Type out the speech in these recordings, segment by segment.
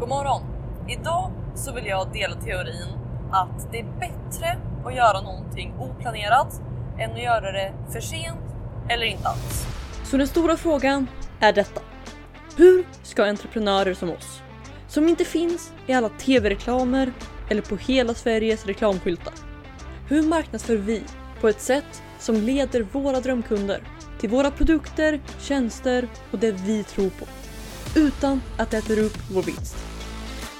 God morgon! Idag så vill jag dela teorin att det är bättre att göra någonting oplanerat än att göra det för sent eller inte alls. Så den stora frågan är detta. Hur ska entreprenörer som oss, som inte finns i alla tv-reklamer eller på hela Sveriges reklamskyltar, hur marknadsför vi på ett sätt som leder våra drömkunder till våra produkter, tjänster och det vi tror på, utan att det äter upp vår vinst?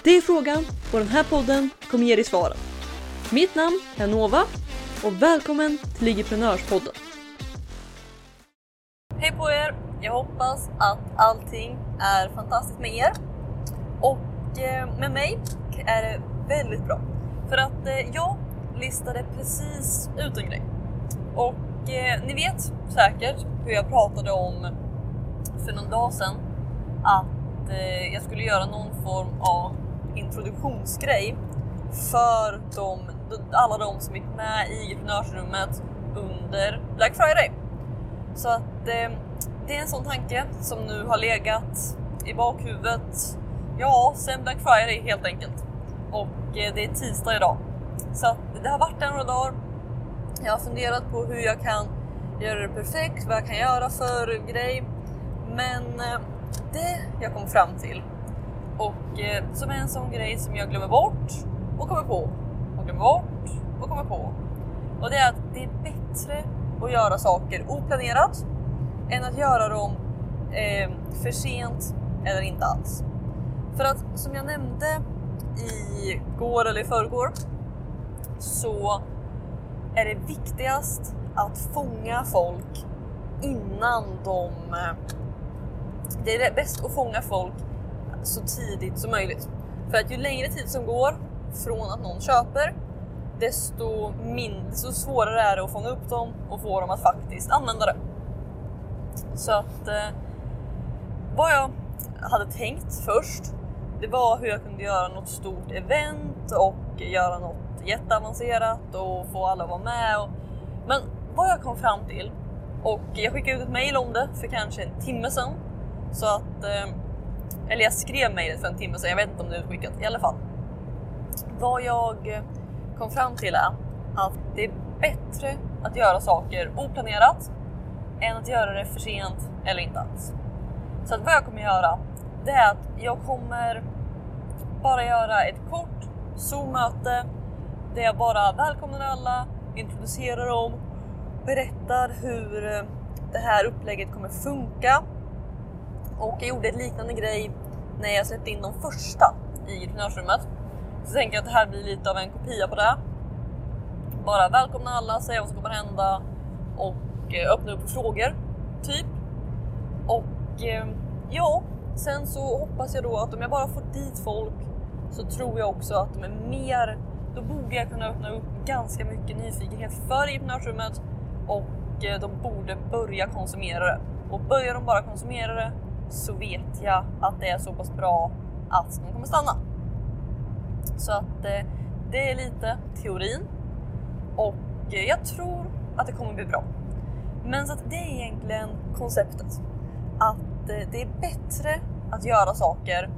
Det är frågan och den här podden kommer ge dig svaren. Mitt namn är Nova och välkommen till Ligiprenörspodden. Hej på er! Jag hoppas att allting är fantastiskt med er. Och eh, med mig är det väldigt bra. För att eh, jag listade precis ut en grej. Och eh, ni vet säkert hur jag pratade om för någon dag sedan att jag skulle göra någon form av introduktionsgrej för de, alla de som gick med i entreprenörsrummet under Black Friday. Så att eh, det är en sån tanke som nu har legat i bakhuvudet, ja, sen Black Friday helt enkelt. Och eh, det är tisdag idag. Så att det har varit där några dagar. Jag har funderat på hur jag kan göra det perfekt, vad jag kan göra för grej. Men eh, det jag kom fram till och eh, som är en sån grej som jag glömmer bort och kommer på och glömmer bort och kommer på. Och det är att det är bättre att göra saker oplanerat än att göra dem eh, för sent eller inte alls. För att som jag nämnde i går eller i förrgår så är det viktigast att fånga folk innan de... Eh, det är bäst att fånga folk så tidigt som möjligt. För att ju längre tid som går från att någon köper desto, mindre, så svårare är det att fånga upp dem och få dem att faktiskt använda det. Så att eh, vad jag hade tänkt först det var hur jag kunde göra något stort event och göra något jätteavancerat och få alla att vara med. Och, men vad jag kom fram till och jag skickade ut ett mail om det för kanske en timme sedan så att eh, eller jag skrev mejlet för en timme sedan, jag vet inte om det är utskickat. I alla fall. Vad jag kom fram till är att det är bättre att göra saker oplanerat än att göra det för sent eller inte alls. Så att vad jag kommer göra, det är att jag kommer bara göra ett kort Zoom-möte där jag bara välkomnar alla, introducerar dem, berättar hur det här upplägget kommer funka och jag gjorde ett liknande grej när jag släppte in de första i entreprenörsrummet. Så tänker jag att det här blir lite av en kopia på det. Bara välkomna alla, säga vad som kommer hända och eh, öppna upp för frågor, typ. Och eh, ja, sen så hoppas jag då att om jag bara får dit folk så tror jag också att de är mer, då borde jag kunna öppna upp ganska mycket nyfikenhet för entreprenörsrummet och eh, de borde börja konsumera det. Och börjar de bara konsumera det så vet jag att det är så pass bra att de kommer stanna. Så att eh, det är lite teorin och eh, jag tror att det kommer bli bra. Men så att det är egentligen konceptet. Att eh, det är bättre att göra saker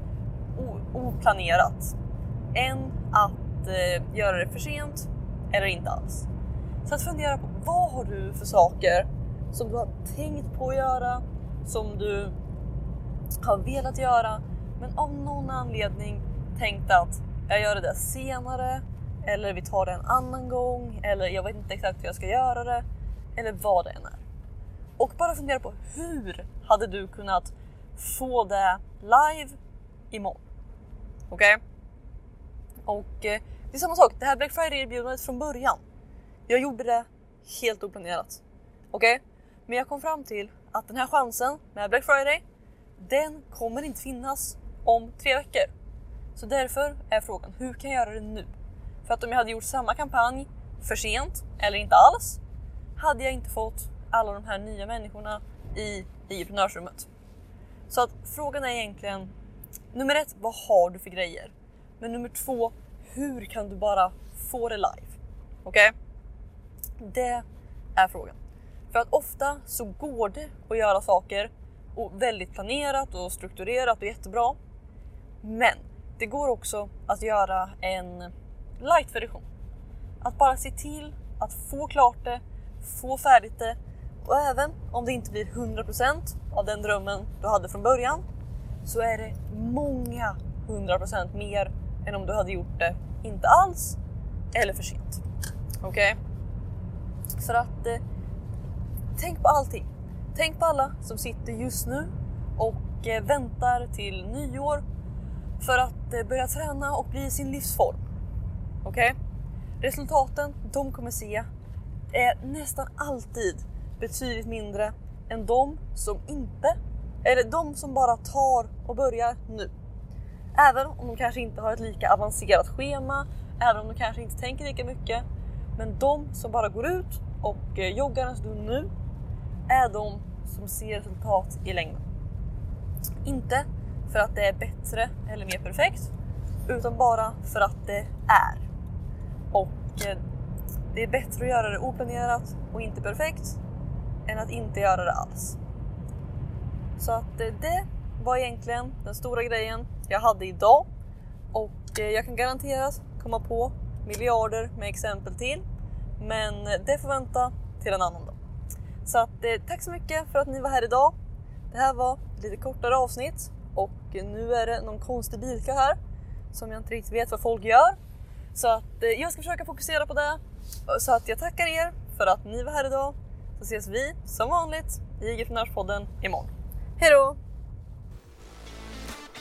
oplanerat än att eh, göra det för sent eller inte alls. Så att fundera på vad har du för saker som du har tänkt på att göra, som du har velat göra men av någon anledning tänkt att jag gör det där senare eller vi tar det en annan gång eller jag vet inte exakt hur jag ska göra det eller vad det än är. Och bara fundera på hur hade du kunnat få det live imorgon? Okej? Okay? Och eh, det är samma sak, det här Black Friday-erbjudandet från början. Jag gjorde det helt oplanerat. Okej? Okay? Men jag kom fram till att den här chansen med Black Friday den kommer inte finnas om tre veckor. Så därför är frågan, hur kan jag göra det nu? För att om jag hade gjort samma kampanj för sent eller inte alls hade jag inte fått alla de här nya människorna i, i entreprenörsrummet. Så att frågan är egentligen nummer ett, vad har du för grejer? Men nummer två, hur kan du bara få det live? Okej? Okay? Det är frågan. För att ofta så går det att göra saker och väldigt planerat och strukturerat och jättebra. Men det går också att göra en light-version. Att bara se till att få klart det, få färdigt det och även om det inte blir 100% av den drömmen du hade från början så är det många 100% mer än om du hade gjort det inte alls eller för sent. Okej? Okay? För att eh, tänk på allting. Tänk på alla som sitter just nu och eh, väntar till nyår för att eh, börja träna och bli i sin livsform. Okej? Okay? Resultaten de kommer se är nästan alltid betydligt mindre än de som inte, eller de som bara tar och börjar nu. Även om de kanske inte har ett lika avancerat schema, även om de kanske inte tänker lika mycket. Men de som bara går ut och eh, joggar en stund nu är de som ser resultat i längden. Inte för att det är bättre eller mer perfekt, utan bara för att det är. Och eh, det är bättre att göra det oplanerat och inte perfekt än att inte göra det alls. Så att eh, det var egentligen den stora grejen jag hade idag och eh, jag kan garanterat komma på miljarder med exempel till. Men det får vänta till en annan dag. Så att, eh, tack så mycket för att ni var här idag. Det här var ett lite kortare avsnitt och nu är det någon konstig bilka här som jag inte riktigt vet vad folk gör. Så att eh, jag ska försöka fokusera på det. Så att jag tackar er för att ni var här idag. Så ses vi som vanligt i IG-prenörspodden imorgon. Hejdå!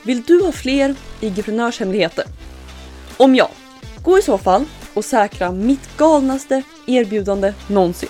Vill du ha fler IG-prenörshemligheter? Om ja, gå i så fall och säkra mitt galnaste erbjudande någonsin.